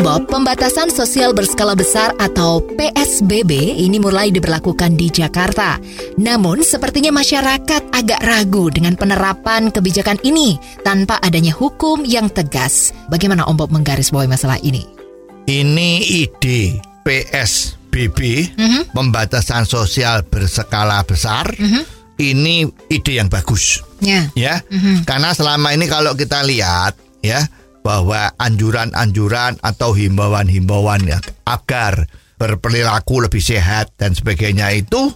Bob, pembatasan sosial berskala besar atau PSBB ini mulai diberlakukan di Jakarta. Namun, sepertinya masyarakat agak ragu dengan penerapan kebijakan ini tanpa adanya hukum yang tegas. Bagaimana Om Bob menggarisbawahi masalah ini? Ini ide PSBB, pembatasan sosial berskala besar. Ini ide yang bagus, Ya. ya. Karena selama ini kalau kita lihat, ya, bahwa anjuran-anjuran atau himbauan-himbauan ya, agar berperilaku lebih sehat dan sebagainya itu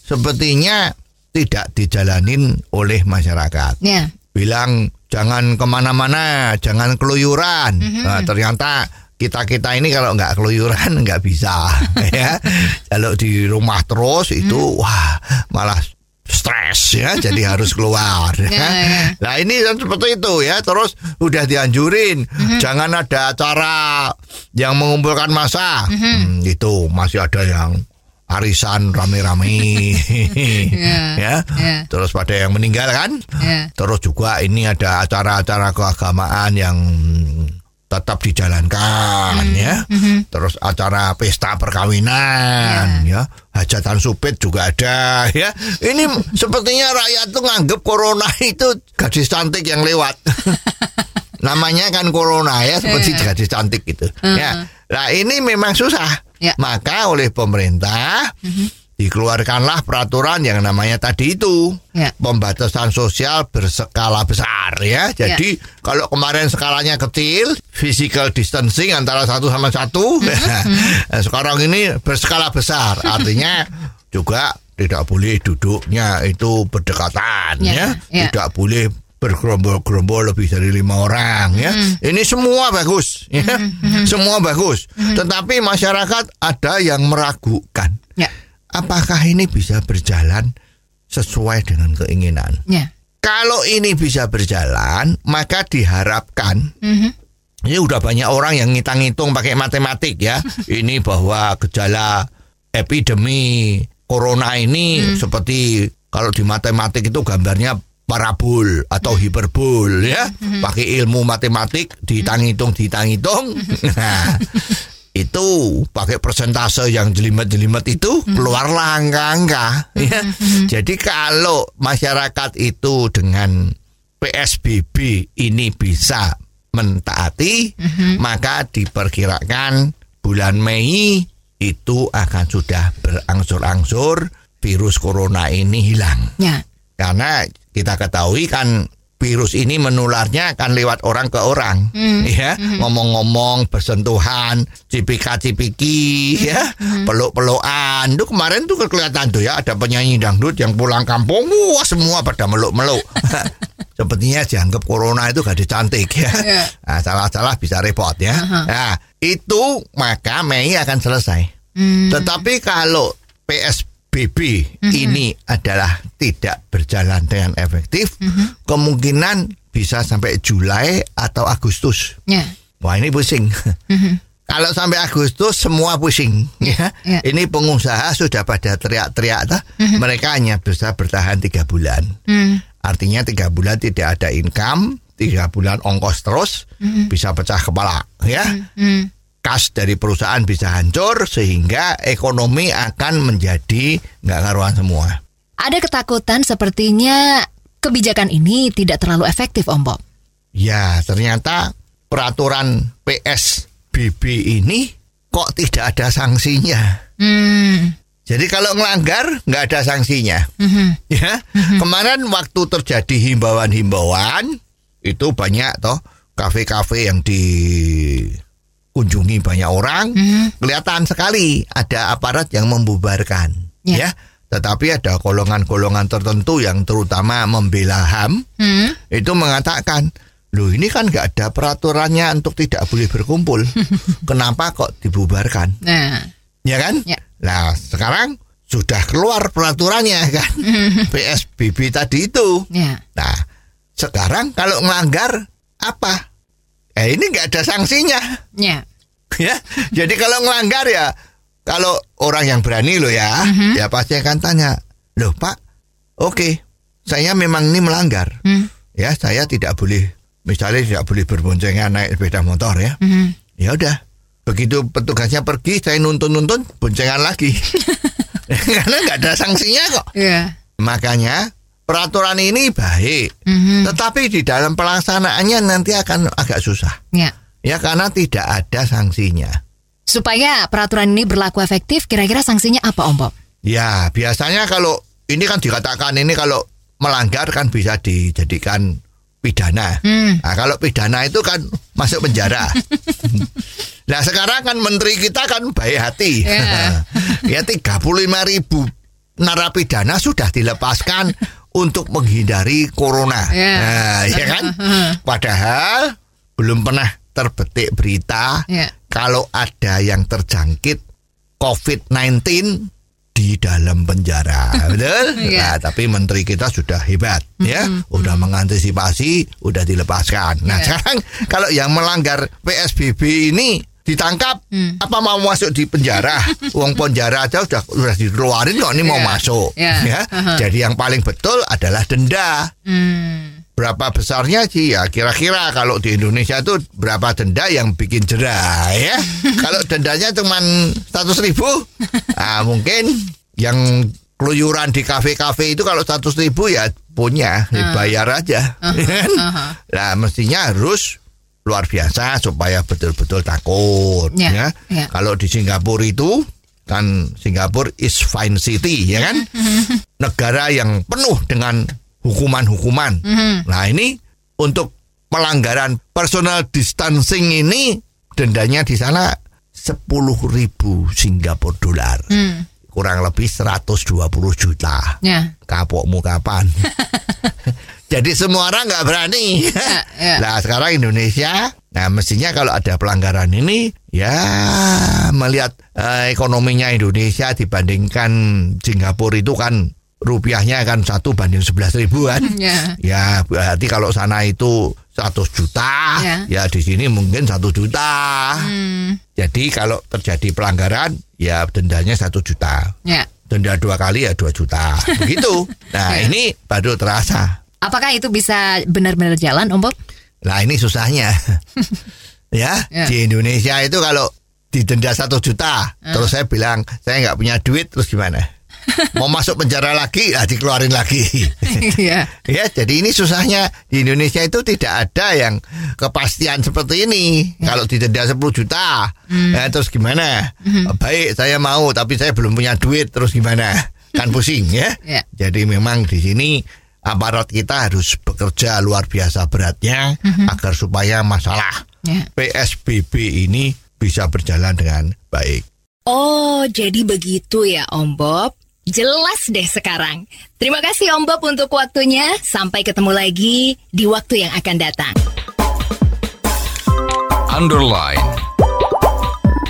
sepertinya tidak dijalanin oleh masyarakat Ya. bilang jangan ke mana-mana, jangan keluyuran. Nah, ternyata kita kita ini kalau nggak keluyuran nggak bisa, ya. Kalau di rumah terus itu wah malah stres ya, jadi harus keluar. Ya, Ya. ya. Nah ini kan seperti itu ya, terus udah dianjurin jangan ada acara yang mengumpulkan massa. Hmm, itu masih ada yang arisan rame-rame, ya. ya. Terus pada yang meninggal kan, Ya. Terus juga ini ada acara-acara keagamaan yang tetap dijalankan ya. Terus acara pesta perkawinan ya. Hajatan supit juga ada ya. Ini sepertinya rakyat tuh nganggep corona itu gadis cantik yang lewat. Namanya kan corona ya seperti Iya. gadis cantik gitu. Ya. Nah, ini memang susah. Ya. Maka oleh pemerintah dikeluarkanlah peraturan yang namanya tadi itu Ya. pembatasan sosial berskala besar ya. Jadi kalau kemarin skalanya kecil, physical distancing antara satu sama satu, nah, sekarang ini berskala besar. Artinya juga tidak boleh duduknya itu berdekatan Ya, ya, ya. tidak boleh bergerombol-gerombol lebih dari lima orang ya. Ini semua bagus ya. Semua bagus. Tetapi masyarakat ada yang meragukan Ya. Apakah ini bisa berjalan sesuai dengan keinginan. Ya. Kalau ini bisa berjalan, maka diharapkan ini udah banyak orang yang ngitung-ngitung pakai matematik ya. ini bahwa gejala epidemi corona ini seperti kalau di matematik itu gambarnya parabol atau hiperbol ya. Pakai ilmu matematik ditang-hitung ditang-hitung. Nah, itu pakai persentase yang jelimet-jelimet itu keluarlah angka-angka ya. Jadi kalau masyarakat itu dengan PSBB ini bisa mentaati maka diperkirakan bulan Mei itu akan sudah berangsur-angsur virus corona ini hilang. Ya. Karena kita ketahui kan virus ini menularnya kan lewat orang ke orang, ya ngomong-ngomong, bersentuhan, cipika-cipiki, ya peluk-pelukan. Tuh kemarin tuh kelihatan tuh ya ada penyanyi dangdut yang pulang kampung, wah semua pada meluk-meluk. Sepertinya dianggap corona itu gadis cantik ya. Ya. Nah, salah-salah bisa repot ya. Nah, itu maka Mei akan selesai. Tetapi kalau PSBB ini adalah tidak berjalan dengan efektif, kemungkinan bisa sampai Juli atau Agustus. Ya. Wah ini pusing. Kalau sampai Agustus semua pusing ya. Ya. Ini pengusaha sudah pada teriak-teriak tah. Mereka hanya bisa bertahan tiga bulan. Hmm. Artinya tiga bulan tidak ada income, tiga bulan ongkos terus, bisa pecah kepala ya. Hmm. Kas dari perusahaan bisa hancur sehingga ekonomi akan menjadi nggak karuan semua. Ada ketakutan sepertinya kebijakan ini tidak terlalu efektif, Om Bob. Ya, ternyata peraturan PSBB ini kok tidak ada sanksinya. Hmm. Jadi kalau ngelanggar nggak ada sanksinya. Mhm. Ya, kemarin waktu terjadi himbauan-himbauan itu banyak toh kafe-kafe yang dikunjungi banyak orang, kelihatan sekali ada aparat yang membubarkan. Ya. Ya. Tetapi ada golongan-golongan tertentu yang terutama membela HAM Hmm. itu mengatakan Loh ini kan nggak ada peraturannya untuk tidak boleh berkumpul. Kenapa kok dibubarkan? Nah, Ya kan? Ya. Nah sekarang sudah keluar peraturannya kan? PSBB tadi itu. ya. Nah sekarang kalau melanggar apa? Eh ini nggak ada sanksinya Ya. ya. Jadi kalau ngelanggar ya kalau orang yang berani loh ya, ya pasti akan tanya, loh Pak, oke, saya memang ini melanggar, Hmm. ya saya tidak boleh, misalnya tidak boleh berboncengan naik sepeda motor ya, Mhm. ya udah. Begitu petugasnya pergi, saya nuntun-nuntun boncengan lagi, karena nggak ada sanksinya kok. Ya. Makanya peraturan ini baik, Mhm. tetapi di dalam pelaksanaannya nanti akan agak susah, Ya. ya karena tidak ada sanksinya. Supaya peraturan ini berlaku efektif, kira-kira sanksinya apa Om Bob? Ya, biasanya kalau ini kan dikatakan ini kalau melanggar kan bisa dijadikan pidana. Hmm. Nah, kalau pidana itu kan masuk penjara. nah, sekarang kan menteri kita kan baik hati. Ya. ya 35 ribu narapidana sudah dilepaskan untuk menghindari corona. Ya. Nah, ya kan? Padahal belum pernah terbetik berita Ya. kalau ada yang terjangkit COVID-19 di dalam penjara, betul? Iya. Nah, tapi menteri kita sudah hebat, ya, udah mengantisipasi, udah dilepaskan. Nah, Iya. sekarang kalau yang melanggar PSBB ini ditangkap, Hmm. apa mau masuk di penjara? Uang penjara aja udah udah dikeluarin kok ini mau Iya. masuk, Iya. ya. Aha. Jadi yang paling betul adalah denda. Hmm. Berapa besarnya sih ya kira-kira kalau di Indonesia itu berapa denda yang bikin jerah ya kalau dendanya cuma 100 ribu ah, mungkin yang keluyuran di kafe-kafe itu kalau 100 ribu ya punya dibayar aja kan? aha. nah mestinya harus luar biasa supaya betul-betul takut Ya, ya, ya. kalau di Singapura itu kan Singapura is fine city ya kan negara yang penuh dengan hukuman-hukuman. Nah ini untuk pelanggaran personal distancing ini dendanya di sana 10.000 ribu Singapura dolar. Hmm. Kurang lebih 120 juta. Ya. Kapokmu kapan? Jadi semua orang nggak berani. ya. Nah sekarang Indonesia, nah mestinya kalau ada pelanggaran ini, ya melihat eh, ekonominya Indonesia dibandingkan Singapura itu kan rupiahnya kan satu banding sebelas ribu kan. Ya. Ya berarti kalau sana itu 100 juta, Ya. ya di sini mungkin satu juta. Hmm. Jadi kalau terjadi pelanggaran, ya dendanya satu juta. Ya. Denda dua kali ya dua juta. Begitu. Nah Ya. ini baru terasa. Apakah itu bisa benar-benar jalan Om Bob? Nah ini susahnya. ya, Ya. di Indonesia itu kalau didenda satu juta, terus saya bilang saya nggak punya duit, terus gimana? Mau masuk penjara lagi, ya dikeluarin lagi. Iya. ya, jadi ini susahnya di Indonesia itu tidak ada yang kepastian seperti ini. Kalau didenda 10 juta, ya, terus gimana? Baik, saya mau, tapi saya belum punya duit, terus gimana? Kan pusing ya. Ya. Jadi memang di sini aparat kita harus bekerja luar biasa beratnya agar supaya masalah Ya. PSBB ini bisa berjalan dengan baik. Oh, jadi begitu ya Om Bob. Jelas deh sekarang. Terima kasih Om Bob untuk waktunya. Sampai ketemu lagi di waktu yang akan datang. Underline.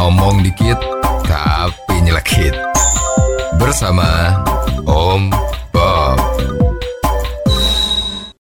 Omong dikit tapi nyelekit. Bersama Om